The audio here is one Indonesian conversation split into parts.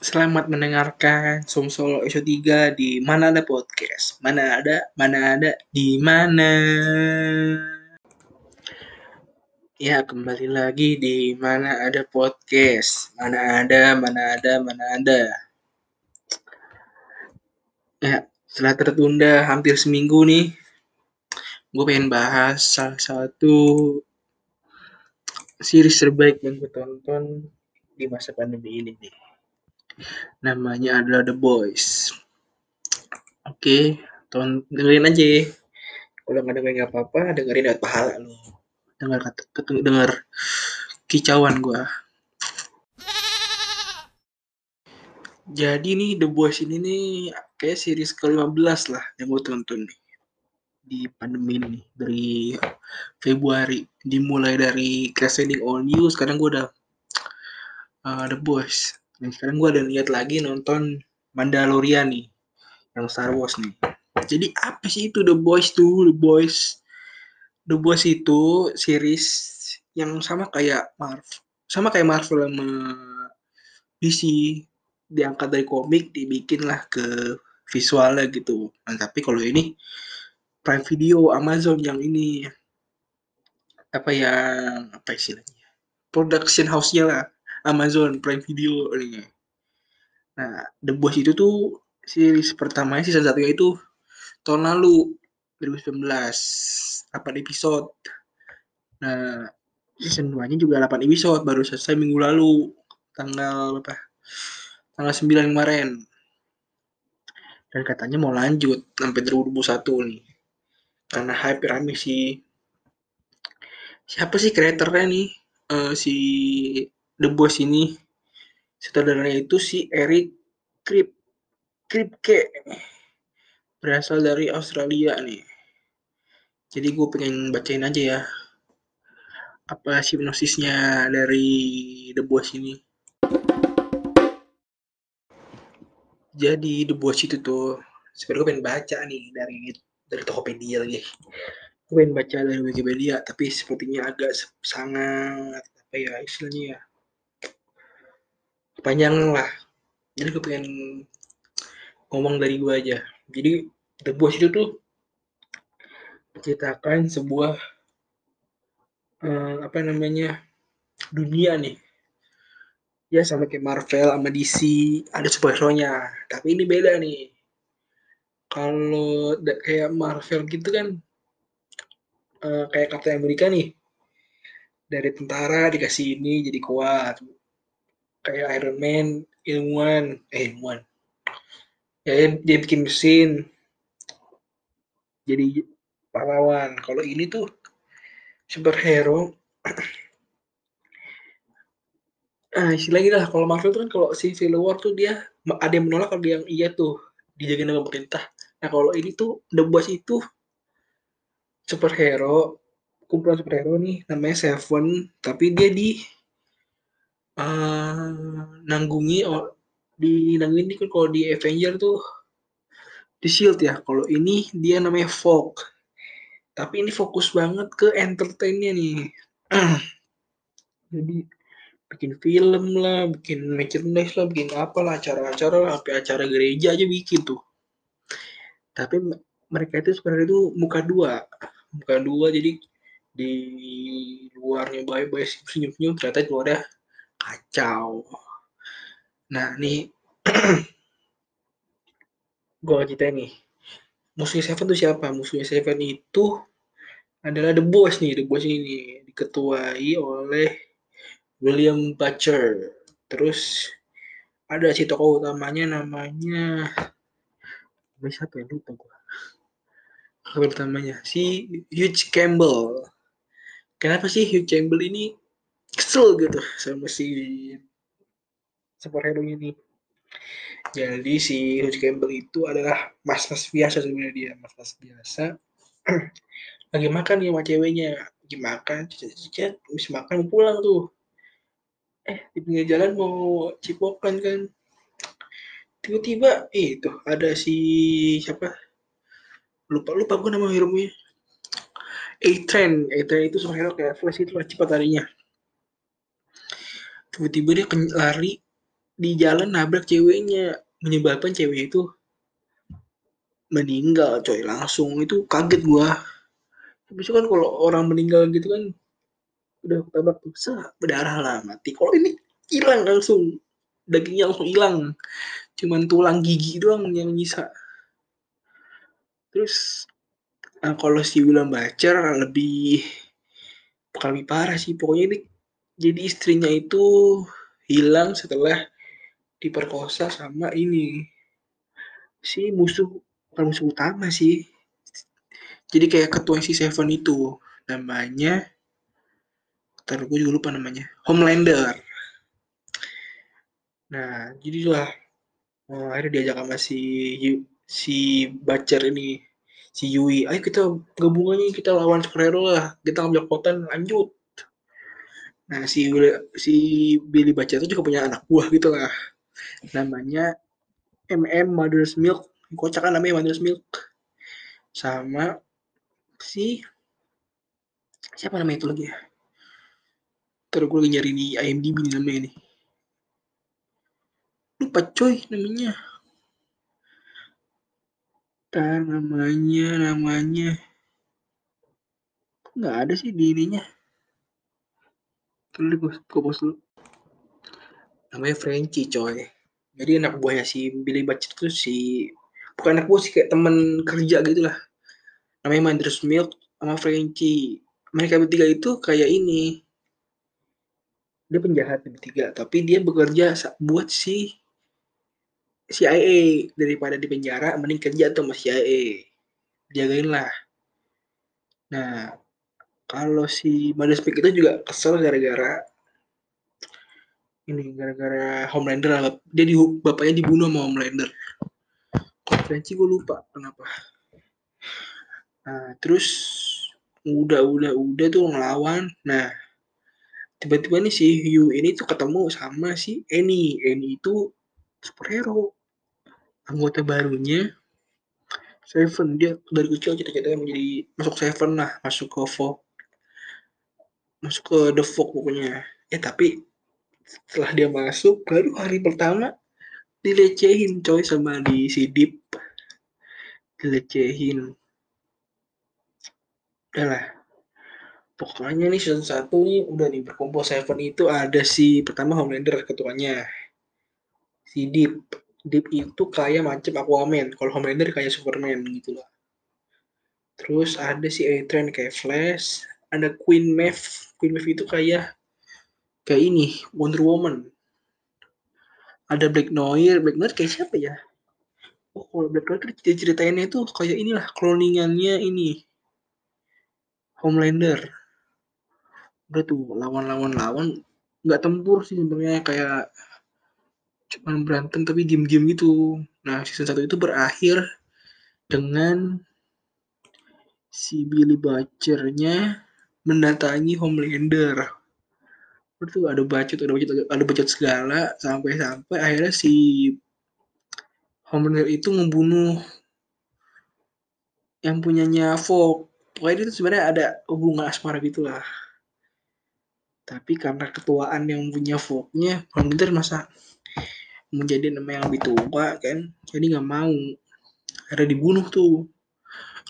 Selamat mendengarkan Som Solo episode 3 di Mana Ada Podcast. Mana ada, mana ada, di mana. Ya, kembali lagi di Mana Ada Podcast. Mana ada, mana ada, mana ada. Ya, setelah tertunda hampir seminggu nih, gue pengen bahas salah satu series terbaik yang gue tonton di masa pandemi ini nih namanya adalah The Boys. Oke, ton dengerin aja. Kalau nggak dengerin nggak apa-apa, dengerin dapat pahala lo. Dengar dengar kicauan gua. Jadi nih The Boys ini nih kayak series ke-15 lah yang gue tonton nih di pandemi ini dari Februari dimulai dari Crescending All News sekarang gue udah uh, The Boys Nah, sekarang gue ada lihat lagi nonton Mandalorian nih, yang Star Wars nih. Jadi apa sih itu The Boys tuh? The Boys, The Boys itu series yang sama kayak Marvel, sama kayak Marvel sama DC diangkat dari komik dibikin lah ke visualnya gitu. Nah, tapi kalau ini Prime Video Amazon yang ini apa yang apa istilahnya production house-nya lah Amazon Prime Video nih. Nah, The Boys itu tuh series pertamanya season satunya itu tahun lalu 2019 8 episode. Nah, season 2-nya juga 8 episode baru selesai minggu lalu tanggal berapa? Tanggal 9 kemarin. Dan katanya mau lanjut sampai 2021 nih. Karena hype rame sih. Siapa sih kreatornya nih? Uh, si The Boss ini. Sutradaranya itu si Eric Krip Kripke. Berasal dari Australia nih. Jadi gue pengen bacain aja ya apa sinopsisnya dari The Boss ini. Jadi The Boss itu tuh sebenarnya gue pengen baca nih dari dari Tokopedia lagi. Gue pengen baca dari Wikipedia tapi sepertinya agak sangat apa ya istilahnya ya panjang lah. Jadi gue pengen ngomong dari gue aja. Jadi The Boss itu tuh menceritakan sebuah uh, apa namanya dunia nih. Ya sama kayak Marvel sama DC ada superhero-nya. Tapi ini beda nih. Kalau kayak Marvel gitu kan uh, kayak Captain America nih. Dari tentara dikasih ini jadi kuat kayak Iron Man ilmuwan eh ilmuwan ya dia bikin mesin. Jadi pahlawan. Kalau ini tuh superhero. Ah istilahnya lah. Kalau Marvel tuh kan kalau si Civil tuh dia ada yang menolak kalau dia yang iya tuh. Dijagain sama pemerintah. Nah kalau ini tuh The Boss itu superhero. Kumpulan superhero nih. Namanya Seven. Tapi dia di uh, nanggungi oh, di nanggungi ini kalau di Avenger tuh di Shield ya. Kalau ini dia namanya Folk. Tapi ini fokus banget ke entertainnya nih. Jadi bikin film lah, bikin merchandise lah, bikin apa lah, acara-acara lah, sampai acara gereja aja bikin tuh. Tapi mereka itu sebenarnya itu muka dua, muka dua jadi di luarnya baik-baik senyum-senyum ternyata ada kacau nah nih. Gue cerita nih. Musuhnya Seven tuh siapa? Musuhnya Seven itu adalah The Boss nih The Boss ini diketuai oleh William Butcher. Terus ada si tokoh utamanya namanya siapa ya? Lupa gue tokoh utamanya si Hugh Campbell. Kenapa sih Hugh Campbell ini kesel gitu sama si superhero ini. Jadi si Hugh Campbell itu adalah mas-mas biasa sebenarnya dia mas-mas biasa. Lagi makan nih sama ceweknya. Lagi makan cicet habis makan pulang tuh. Eh di pinggir jalan mau cipokan kan. Tiba-tiba eh itu ada si siapa? Lupa lupa gue nama hero nya A-Train A-Train itu superhero kayak Flash itu lah cepat larinya. Tiba-tiba dia lari di jalan nabrak ceweknya menyebabkan cewek itu meninggal coy langsung. Itu kaget gua. Habis kan kalau orang meninggal gitu kan udah tabrak tuh berdarah lah mati. Kalau ini hilang langsung dagingnya langsung hilang. Cuman tulang gigi doang yang nyisa. Terus nah, kalau si William Bacer lebih lebih parah sih. Pokoknya ini jadi istrinya itu hilang setelah diperkosa sama ini. Si musuh bukan musuh utama sih. Jadi kayak ketua si Seven itu namanya ntar gue juga lupa namanya Homelander. Nah jadilah oh, akhirnya diajak sama si si Bacer ini si Yui. Ayo kita gabungannya kita lawan superhero lah. Kita ngambil kota lanjut. Nah si si Billy Bacer itu juga punya anak buah gitu lah namanya MM Mother's Milk. Kocak kan namanya Mother's Milk. Sama si siapa namanya itu lagi ya? Terus gue nyari di IMDb nih namanya nih lupa coy namanya. Tar namanya namanya. Nggak ada sih di ininya. Terus gue gue post namanya Frenchy coy. Jadi anak buahnya si Billy Batch itu si bukan anak buah sih kayak temen kerja gitu lah. Namanya Manders Milk sama Frenchy. Mereka bertiga itu kayak ini. Dia penjahat bertiga tapi dia bekerja buat si CIA daripada di penjara mending kerja tuh sama CIA jagain lah. Nah kalau si Madespik itu juga kesel gara-gara ini gara-gara Homelander lah. Dia di bapaknya dibunuh sama Homelander. Konferensi gue lupa kenapa? Nah terus udah udah udah tuh ngelawan. Nah tiba-tiba nih si Hugh ini tuh ketemu sama si Annie. Annie itu superhero. Anggota barunya Seven. Dia dari kecil cita-citanya menjadi masuk Seven lah masuk ke Fog masuk ke The Fog pokoknya. Ya tapi setelah dia masuk baru hari pertama dilecehin coy sama di si Deep. Dilecehin. Udah lah. Pokoknya nih season 1 nih udah nih berkumpul Seven itu ada si pertama Homelander ketuanya. Si Deep. Deep itu kayak macam Aquaman. Kalau Homelander kayak Superman gitu loh terus ada si A-Train kayak Flash ada Queen Maeve. Queen Maeve itu kayak kayak ini Wonder Woman. Ada Black Noir Black Noir kayak siapa ya? Oh kalau Black Noir cerita ceritainnya itu kayak inilah cloningannya ini. Homelander. Udah tuh lawan-lawan lawan nggak tempur sih sebenarnya kayak cuman berantem tapi diem-diem gitu. Nah season satu itu berakhir dengan si Billy Butcher-nya mendatangi Homelander itu ada bacot ada bacot ada bacot segala sampai sampai akhirnya si Homelander itu membunuh yang punyanya Fog pokoknya itu sebenarnya ada hubungan asmara gitulah. Tapi karena ketuaan yang punya Fognya Homelander masa menjadi nama yang lebih tua kan? Jadi nggak mau. Ada dibunuh tuh.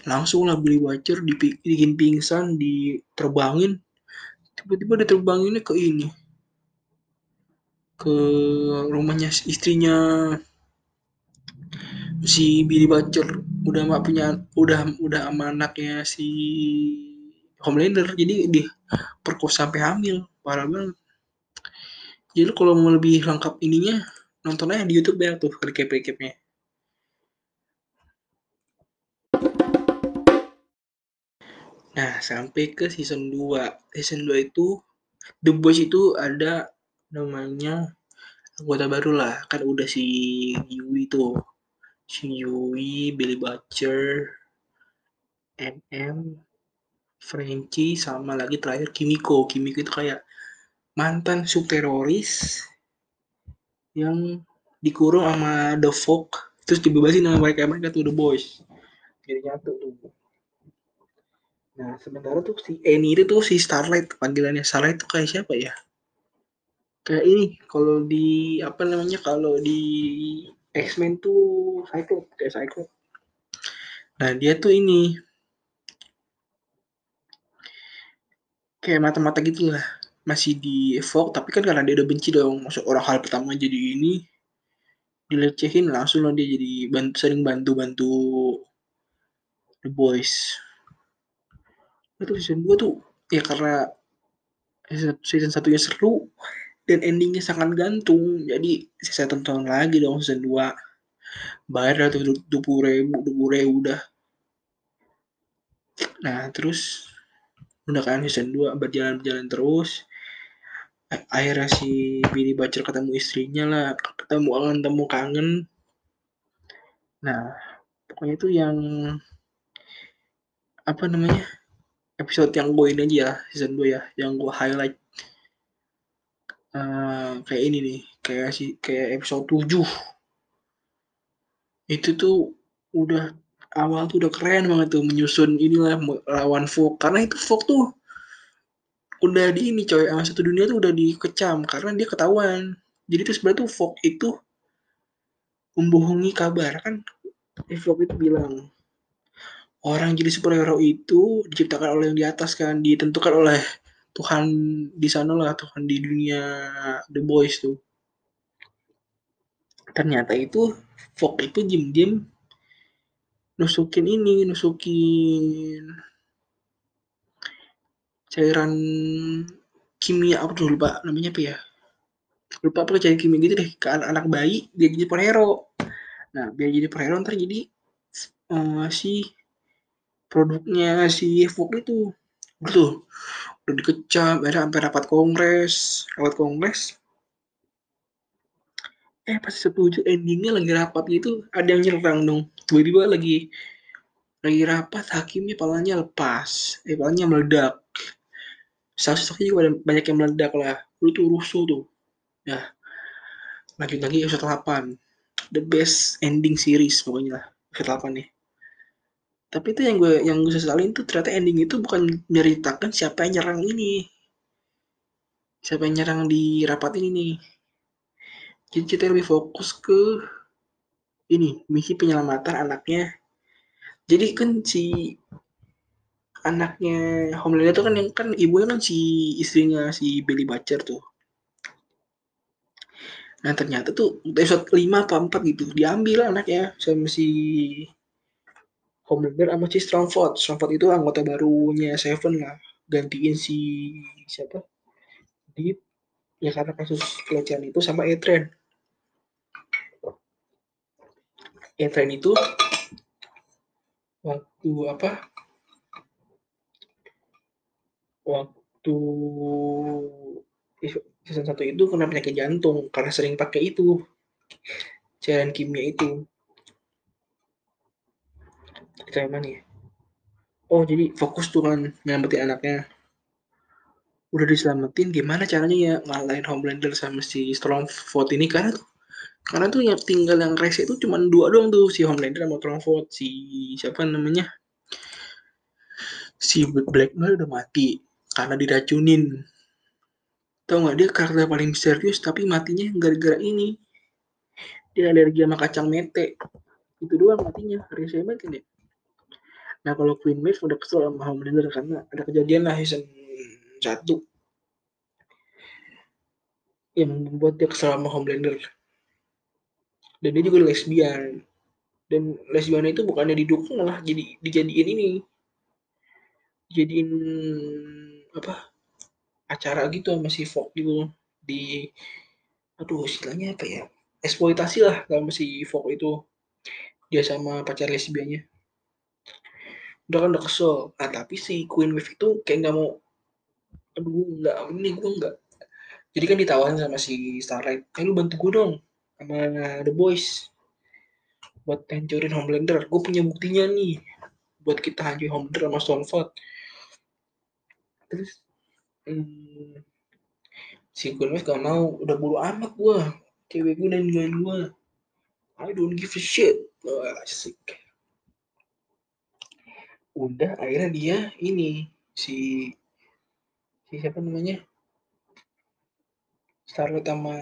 Langsung lah Billy Watcher dibikin pingsan diterbangin tiba-tiba diterbanginnya ke ini. Ke rumahnya istrinya. Si Billy Butcher. Udah mak punya udah udah sama anaknya si Homelander. Jadi di perkosa sampai hamil. Parah banget. Jadi kalau mau lebih lengkap ininya nonton aja di YouTube ya tuh recap-recapnya nah sampai ke season 2 season 2 itu The Boys itu ada namanya anggota baru lah. Kan udah si Yui tuh si Yui Billy Butcher MM Frenchy sama lagi terakhir Kimiko. Kimiko itu kayak mantan subteroris yang dikurung sama The Fog. Terus dibebasin sama mereka. Mereka tuh The Boys. Jadi nyatu tuh nah sementara tuh si Annie itu tuh si Starlight panggilannya Starlight tuh kayak siapa ya? Kayak ini kalau di apa namanya kalau di X-Men tuh Cyclops kayak Cyclops. Nah dia tuh ini kayak mata-mata gitu lah masih di evoke tapi kan karena dia udah benci dong masuk orang hal pertama jadi ini dilecehin langsung lah dia jadi bantu, sering bantu-bantu The Boys itu season 2 tuh. Ya karena season satunya seru dan endingnya sangat gantung. Jadi saya tonton lagi dong season 2 bayar tuh dua puluh ribu dua puluh ribu udah. Nah terus udah kan season 2 berjalan-jalan terus. Akhirnya si Billy Butcher ketemu istrinya lah. Ketemu kangen ketemu kangen. Nah pokoknya itu yang apa namanya episode yang gue ini aja ya season 2 ya yang gue highlight. Uh, kayak ini nih kayak si kayak episode 7 itu tuh udah awal tuh udah keren banget tuh menyusun inilah lawan Fog karena itu Fog tuh udah di ini coy sama satu dunia tuh udah dikecam karena dia ketahuan. Jadi tuh sebenarnya tuh Fog itu membohongi kabar. Kan Fog itu bilang orang jadi superhero itu diciptakan oleh yang di atas kan ditentukan oleh Tuhan di sana lah Tuhan di dunia The Boys tuh. Ternyata itu Fog itu diem-diem nusukin ini nusukin cairan kimia apa tuh lupa namanya apa ya. Lupa apa cairan kimia gitu deh ke anak, anak bayi dia jadi superhero. Nah biar jadi superhero ntar jadi uh, si produknya si Fog itu. Gitu udah dikecam ada sampai rapat kongres. Rapat kongres. Eh pas setuju endingnya lagi rapat gitu ada yang nyerang dong. Tiba-tiba lagi lagi rapat hakimnya palanya lepas. Eh palanya meledak. Saksi-saksi juga banyak yang meledak lah. Lu tuh rusuh tuh. Ya. Lanjut lagi episode 8 the best ending series pokoknya lah episode 8 nih tapi itu yang gue yang gue sesalin tuh ternyata ending itu bukan menceritakan siapa yang nyerang ini. Siapa yang nyerang di rapat ini nih. Jadi kita lebih fokus ke ini misi penyelamatan anaknya. Jadi kan si anaknya Homelander itu kan yang kan ibunya kan si istrinya si Billy Butcher tuh. Nah ternyata tuh episode 5 apa 4 gitu diambil anaknya sama si Homelander sama si Strongford. Strongford itu anggota barunya Seven lah. Gantiin si siapa? Deep. Ya karena kasus pelecehan itu sama Etren. Etren itu waktu apa waktu season satu itu kena penyakit jantung karena sering pakai itu cairan kimia itu kita mana ya? Oh jadi fokus tuh kan nyelamatin anaknya. Udah diselamatin gimana caranya ya ngalahin Homelander sama si Strongford ini? Karena tuh karena tuh yang tinggal yang rese itu cuma dua doang tuh si Homelander sama Strongford si siapa namanya? Si Blackmail udah mati karena diracunin. Tau nggak dia karakter paling serius tapi matinya gara-gara ini. Dia alergi sama kacang mete. Itu doang matinya rese banget kan ya nah kalau Queen Maeve udah kesel sama Homelander karena ada kejadian lah season satu. Yang membuat dia kesel sama Homelander dan dia juga lesbian. Dan lesbian itu bukannya didukung malah jadi dijadiin ini. Jadiin apa acara gitu sama si Fok gitu. Di aduh istilahnya apa ya? Eksploitasi lah sama si Fok itu. Dia sama pacar lesbiannya udah kan udah kesel. Nah tapi si Queen Wave itu kayak nggak mau aduh nggak ini gue nggak. Jadi kan ditawarin sama si Starlight eh lu bantu gue dong sama The Boys buat hancurin Homelander. Gue punya buktinya nih buat kita hancurin Homelander sama Stormfront terus hmm, si Queen Wave gak mau udah buru amat gue cewek gue dan gue I don't give a shit. Wah, asik udah akhirnya dia ini si si siapa namanya? Starlight sama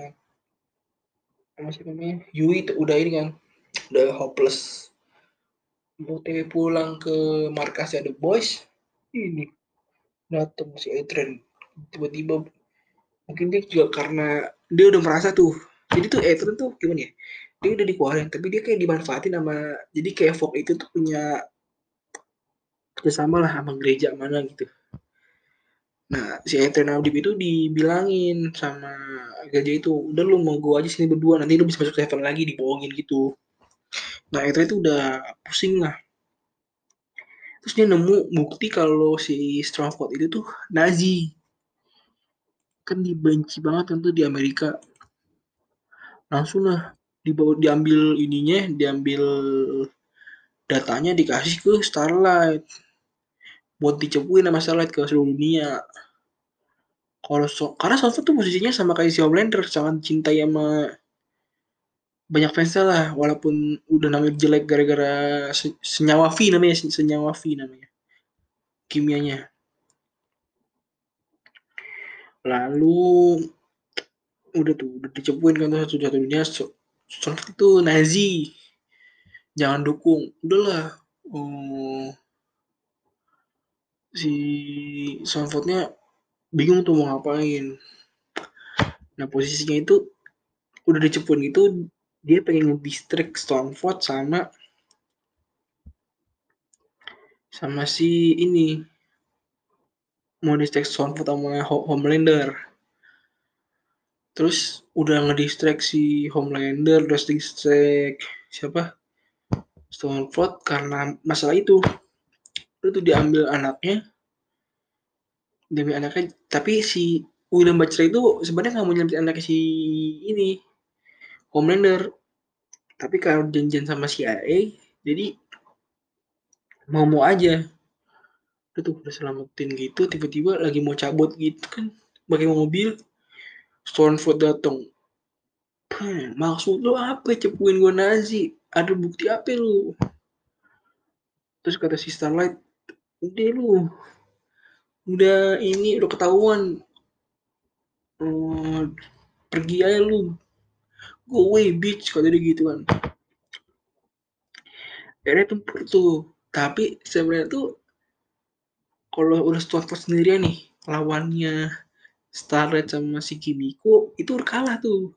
sama siapa namanya? Yui itu udah ini kan udah hopeless. OTW pulang ke markasnya The Boys ini datang si Adrian. Tiba-tiba mungkin dia juga karena dia udah merasa tuh jadi tuh Adrian tuh gimana ya dia udah dikeluarin tapi dia kayak dimanfaatin sama jadi kayak Fog itu tuh punya kerjasama lah sama gereja mana gitu. Nah si Adrian Audib itu dibilangin sama gereja itu udah lu mau gue aja sini berdua nanti lu bisa masuk Seven lagi dibohongin gitu. Nah Adrian itu udah pusing lah. Terus dia nemu bukti kalau si Strongford itu tuh Nazi. Kan dibenci banget tuh di Amerika. Langsung lah dibawa diambil ininya diambil datanya dikasih ke Starlight buat dicepuin sama Starlight ke seluruh dunia. Kalau so, karena Starlight tuh posisinya sama kayak si Homelander sangat cintai sama banyak fans lah walaupun udah namanya jelek gara-gara senyawa V namanya senyawa V namanya kimianya. Lalu udah tuh udah dicepuin kan tuh satu satu dunia Starlight itu Nazi jangan dukung. Udahlah oh, si Sanfordnya bingung tuh mau ngapain. Nah posisinya itu udah dicepuin gitu dia pengen ngedistract Stormford sama sama si ini mau distract Stormford sama Homelander. Terus udah ngedistract si Homelander udah distract siapa? Stormford karena masalah itu itu diambil anaknya diambil anaknya tapi si William Butcher itu sebenarnya nggak mau nyelamatin anaknya si ini Homelander. Tapi kalau janjian sama CIA jadi mau mau aja. Udah tuh udah selamatin gitu tiba-tiba lagi mau cabut gitu kan pakai mobil Stormford datang maksud lu apa? Cepuin gue Nazi. Ada bukti apa lu? Terus kata si Starlight udah lu. Udah ini udah ketahuan. Hmm, pergi aja lu. Go away bitch kalau dia gitu kan. Akhirnya tempur tuh. Tapi sebenarnya tuh kalau udah Stormford sendirian nih lawannya Starlight sama si Kimiko itu udah kalah tuh.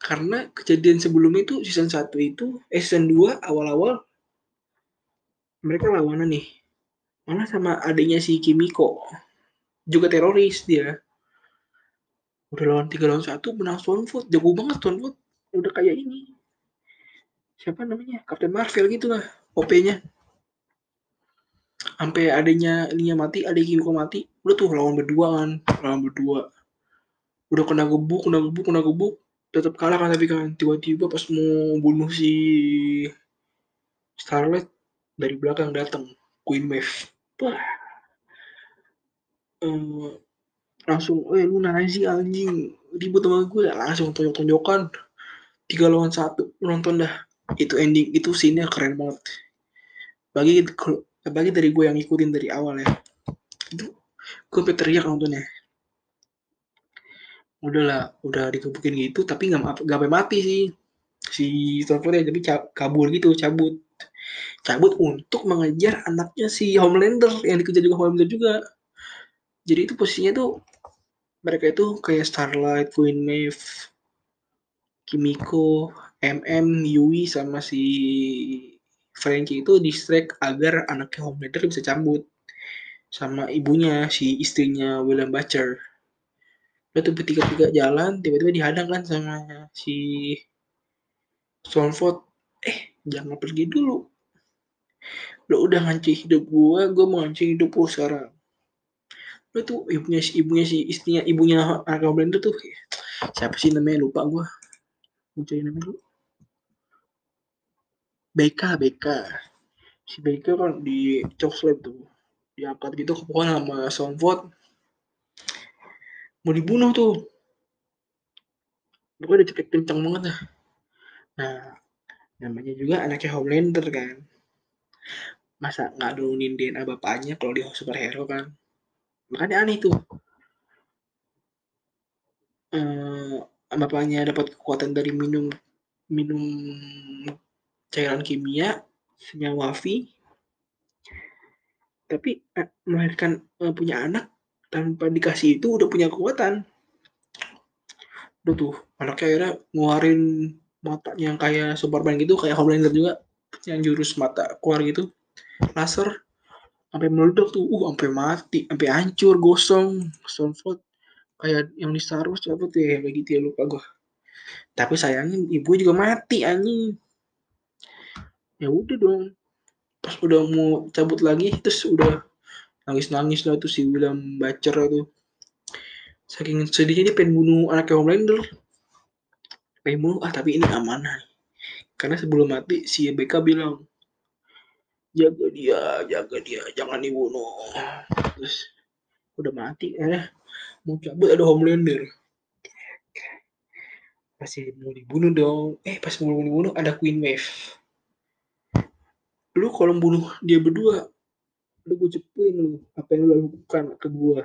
Karena kejadian sebelumnya itu season 1 itu eh season 2 awal-awal mereka lawanan nih malah sama adiknya si Kimiko? Juga teroris dia. Udah lawan tiga lawan satu menang Stonefoot jago banget Stonefoot udah kayak ini. Siapa namanya? Captain Marvel gitu lah OP-nya sampai adanya ininya mati adik Kimiko mati. Udah tuh lawan berdua kan. Lawan berdua. Udah kena gebuk kena gebuk kena gebuk. Tetap kalah kan tapi kan. Tiba-tiba pas mau bunuh si Starlight dari belakang datang Queen Maeve wah um, langsung eh lu nazi anjing. Ribut sama gue langsung tonjok-tonjokan. Tiga lawan satu nonton dah. Itu ending itu scene-nya keren banget. Bagi bagi dari gue yang ngikutin dari awal ya. Itu gue teriak nontonnya. Udahlah udah dikebukin gitu tapi nggak nggak mati sih. Si Stormfront tapi kabur gitu cabut cabut untuk mengejar anaknya si Homelander yang dikejar juga Homelander juga. Jadi itu posisinya tuh mereka itu kayak Starlight, Queen Maeve, Kimiko, MM, Yui sama si Frankie itu distract agar anaknya Homelander bisa cabut. Sama ibunya si istrinya William Butcher. Udah tuh bertiga-tiga jalan tiba-tiba dihadang kan sama si Stormford eh jangan pergi dulu lo udah ngancing hidup gue gue mau ngancing hidup lo sekarang. Lo tuh ibunya si ibunya si istrinya ibunya anak Blender tuh siapa sih namanya? Lupa gue gue cari namanya dulu. BK BK si BK kan di coklat tuh. Diangkat gitu ke pohon sama Stormford mau dibunuh tuh. Gue udah cekik kenceng banget dah. Nah namanya juga anaknya Homelander kan masa nggak nurunin DNA bapaknya kalau dia superhero kan? Makanya aneh tuh. Uh, bapaknya dapat kekuatan dari minum minum cairan kimia senyawa wafi tapi uh, melahirkan uh, punya anak tanpa dikasih itu udah punya kekuatan. Udah tuh anaknya akhirnya ngeluarin matanya yang kayak Superman gitu kayak Homelander juga yang jurus mata keluar gitu. Laser sampai meledak tuh. Uh sampai mati sampai hancur gosong. Stonefold kayak yang di Star Wars apa tuh ya begitu ya lupa gue tapi sayangnya ibu juga mati anjing. Ya udah dong. Pas udah mau cabut lagi terus udah nangis-nangis lah tuh si William Bacer tuh saking sedihnya dia pengen bunuh anaknya Homelander. Pengen bunuh ah tapi ini amanah karena sebelum mati si BK bilang jaga dia jaga dia jangan dibunuh. Terus udah mati ya mau cabut ada Homelander. Pasti mau dibunuh dong eh pas mau dibunuh ada Queen Wave lu kalau bunuh dia berdua lu gue cepuin lu apa yang lu lakukan ke gue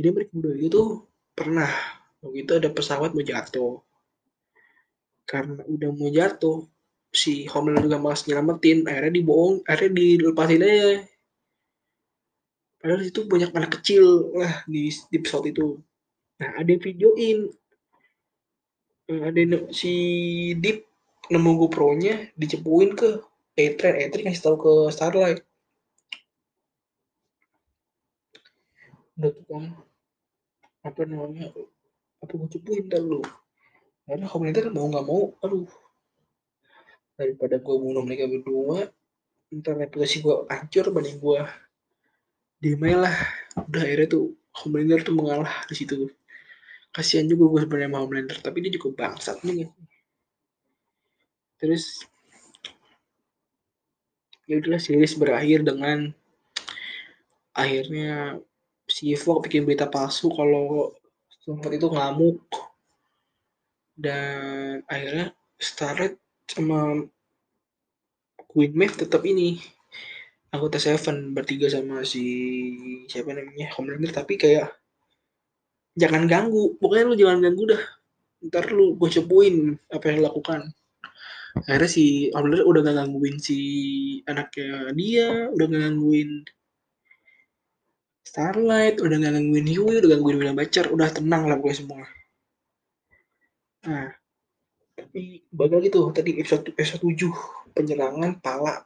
jadi mereka berdua itu pernah waktu itu ada pesawat mau jatuh karena udah mau jatuh si Homelander juga malas nyelamatin akhirnya dibohong akhirnya dilepasin aja. Padahal itu banyak anak kecil lah di, di pesawat itu. Nah ada yang videoin. Ada si Deep nemu GoPro-nya dicepuin ke A-Train. A-Train ngasih tahu ke Starlight. Udah tuh apa namanya? Apa gue cepuin ntar lu karena Homelander mau nggak mau aduh. Daripada gue bunuh mereka berdua ntar reputasi gue hancur banding gue dimai lah. Udah akhirnya tuh Homelander tuh mengalah di situ. Kasihan juga gue sebenarnya sama Homelander tapi dia juga bangsat nih terus ya udahlah series berakhir dengan akhirnya si Evo bikin berita palsu kalau Stormfront itu ngamuk dan akhirnya Starlight sama Queen Maeve tetap ini. Anggota Seven bertiga sama si siapa namanya Homelander. Tapi kayak jangan ganggu. Pokoknya lu jangan ganggu dah. Ntar lu gue cepuin apa yang lakukan. Akhirnya si Homelander udah gak gangguin si anaknya dia udah gak gangguin Starlight udah gak gangguin Yui udah gangguin William Bacer udah tenang lah gue semua nah. Tapi bakal gitu tadi episode episode 7 penyerangan pala.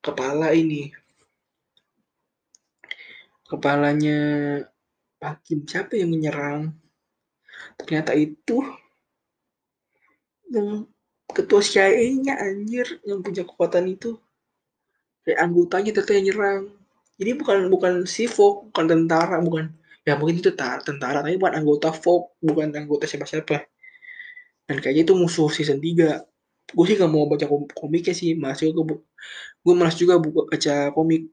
Kepala ini. Kepalanya hakim siapa yang menyerang? Ternyata itu yang ketua CIA-nya anjir yang punya kekuatan itu. Kayak anggotanya ternyata yang nyerang. Jadi bukan bukan si Fok bukan tentara bukan. Ya mungkin itu tentara tapi bukan anggota Fok bukan anggota siapa-siapa dan kayaknya itu musuh season 3 gue sih gak mau baca komiknya sih masih gue gue malas juga buka baca komik.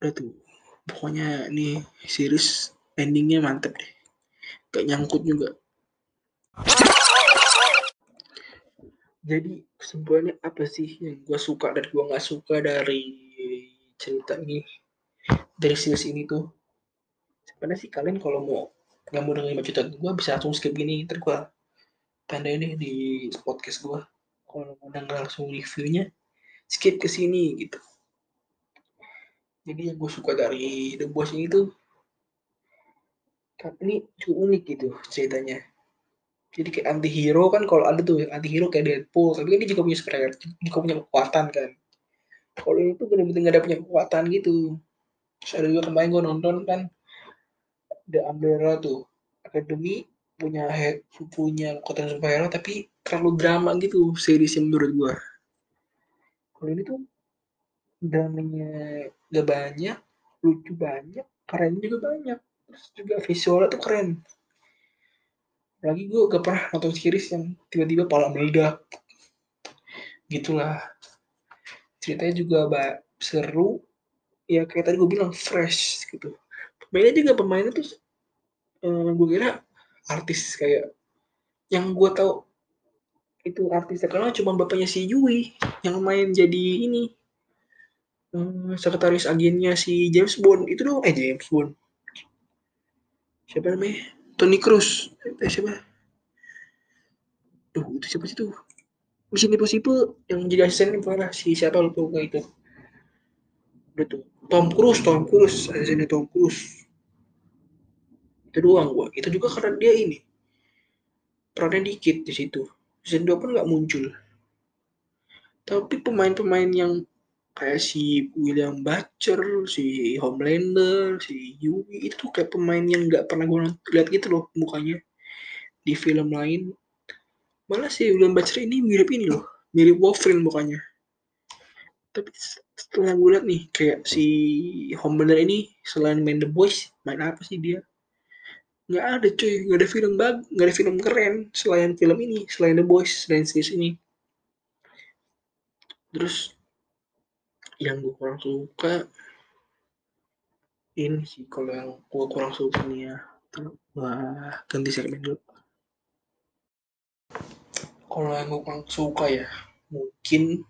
Udah tuh pokoknya nih series endingnya mantep deh. Gak nyangkut juga. Jadi kesimpulannya apa sih yang gue suka dan gue nggak suka dari cerita ini? Dari series ini tuh. Sebenarnya sih kalian kalau mau nggak mau dengerin cerita gue bisa langsung skip gini. Ntar gue tanda ini di podcast gue kalau mau denger langsung reviewnya skip ke sini gitu. Jadi yang gue suka dari The Boss ini tuh ini cukup unik gitu ceritanya. Jadi kayak anti hero kan kalau ada tuh anti hero kayak Deadpool. Tapi kan dia juga punya superhero juga punya kekuatan kan. Kalau ini tuh bener-bener gak ada punya kekuatan gitu. Ada juga kemarin gue nonton kan The Umbrella tuh Academy punya head, punya kekuatan superhero tapi terlalu drama gitu seriesnya menurut gue kalau ini tuh dramanya gak banyak lucu banyak keren juga banyak. Terus juga visualnya tuh keren. Lagi gue gak pernah nonton series yang tiba-tiba pala meledak. Gitulah. Ceritanya juga seru. Ya kayak tadi gue bilang fresh gitu pemainnya juga pemainnya tuh eh, gue kira artis kayak yang gue tau itu artis terkenal cuma bapaknya si Yui yang main jadi ini um, sekretaris agennya si James Bond. Itu dong eh James Bond. Siapa namanya? Tony Cruz eh siapa? Duh, itu siapa sih tuh? Mission Impossible yang jadi asisten mana si siapa lupa itu. Itu Tom Cruise Tom Cruise asistennya Tom Cruise itu doang gua itu juga karena dia ini perannya dikit di situ season 2 pun nggak muncul tapi pemain-pemain yang kayak si William Butcher, si Homelander, si Yui itu kayak pemain yang nggak pernah gue lihat gitu loh mukanya di film lain. Malah si William Butcher ini mirip ini loh, mirip Wolverine mukanya. Tapi setelah gue lihat nih kayak si Homelander ini selain main The Boys, main apa sih dia? Nggak ada cuy, nggak ada film bag, nggak ada film keren selain film ini, selain The Boys, selain series ini. Terus yang gue kurang suka ini sih kalau yang gue kurang suka nih ya. Wah ganti segmen dulu. Kalau yang gue kurang suka ya mungkin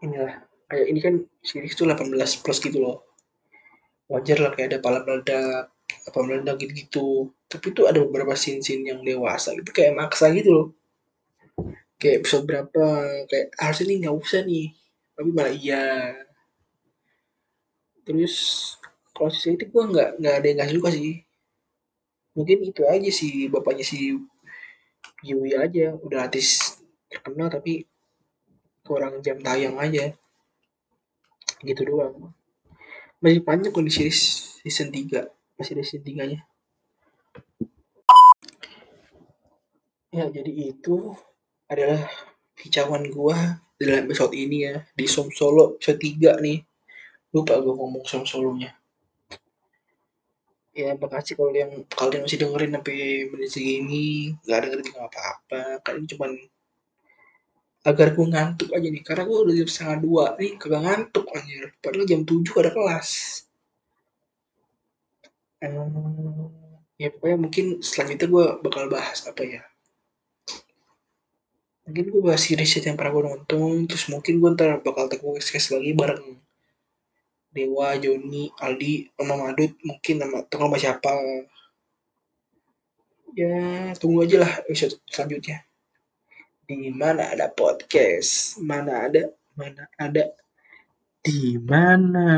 inilah. Kayak ini kan series tuh 18 plus gitu loh. Wajar lah kayak ada pala meledak apa meledak gitu-gitu. Tapi tuh ada beberapa scene-scene yang dewasa gitu kayak maksa gitu loh. Kayak episode berapa kayak harusnya nih nggak usah nih. Tapi malah iya. Terus kalau sisi itu gue nggak nggak ada yang nggak suka sih. Mungkin itu aja sih bapaknya si Yui aja. Udah artis terkenal tapi kurang jam tayang aja. Gitu doang. Masih panjang kok di series season 3 masih ada season 3 nya ya jadi itu adalah kicauan gua dalam episode ini ya di Som Solo episode 3 nih. Lupa gue ngomong Som Solonya. Ya makasih kalau yang kalian masih dengerin sampai menit segini nggak dengerin juga apa-apa. Kalian cuman agar gue ngantuk aja nih karena gue udah jam setengah dua nih kagak ngantuk anjir. Padahal jam 7 ada kelas hmm, ya pokoknya mungkin selanjutnya gue bakal bahas apa ya. Mungkin gue bahas series yang pernah gue nonton terus mungkin gue ntar bakal teguh skes lagi bareng Dewa, Joni, Aldi, sama Madut mungkin sama atau sama siapa. Ya tunggu aja lah episode selanjutnya. Di mana ada podcast? Mana ada? Mana ada? Di mana